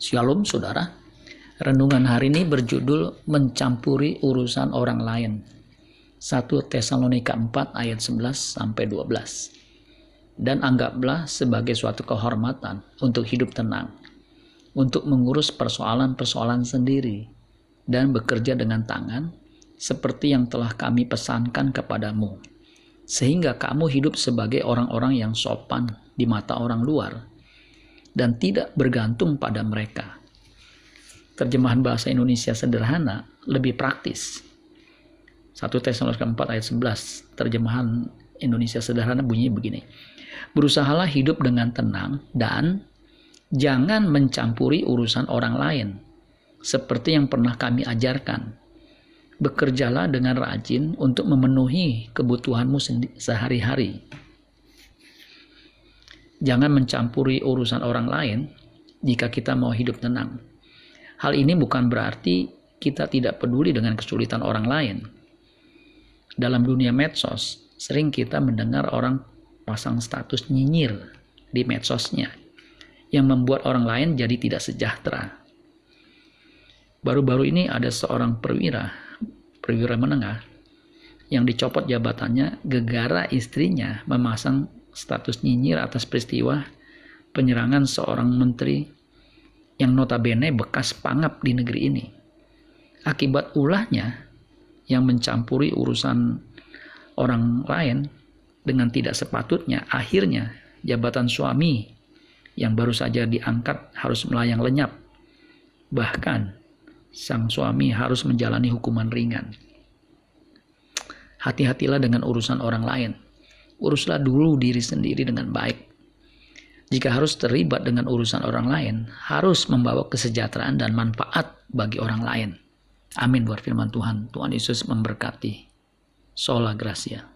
Shalom saudara. Renungan hari ini berjudul mencampuri urusan orang lain. 1 Tesalonika 4 ayat 11 sampai 12. Dan anggaplah sebagai suatu kehormatan untuk hidup tenang, untuk mengurus persoalan-persoalan sendiri dan bekerja dengan tangan seperti yang telah kami pesankan kepadamu. Sehingga kamu hidup sebagai orang-orang yang sopan di mata orang luar dan tidak bergantung pada mereka. Terjemahan bahasa Indonesia sederhana lebih praktis. 1 Tesalonika 4 ayat 11 terjemahan Indonesia sederhana bunyi begini. Berusahalah hidup dengan tenang dan jangan mencampuri urusan orang lain seperti yang pernah kami ajarkan. Bekerjalah dengan rajin untuk memenuhi kebutuhanmu sehari-hari Jangan mencampuri urusan orang lain jika kita mau hidup tenang. Hal ini bukan berarti kita tidak peduli dengan kesulitan orang lain. Dalam dunia medsos, sering kita mendengar orang pasang status nyinyir di medsosnya yang membuat orang lain jadi tidak sejahtera. Baru-baru ini ada seorang perwira, perwira menengah, yang dicopot jabatannya gegara istrinya memasang status nyinyir atas peristiwa penyerangan seorang menteri yang notabene bekas pangap di negeri ini. Akibat ulahnya yang mencampuri urusan orang lain dengan tidak sepatutnya, akhirnya jabatan suami yang baru saja diangkat harus melayang lenyap. Bahkan sang suami harus menjalani hukuman ringan. Hati-hatilah dengan urusan orang lain uruslah dulu diri sendiri dengan baik. Jika harus terlibat dengan urusan orang lain, harus membawa kesejahteraan dan manfaat bagi orang lain. Amin buat firman Tuhan. Tuhan Yesus memberkati. Sola Gracia.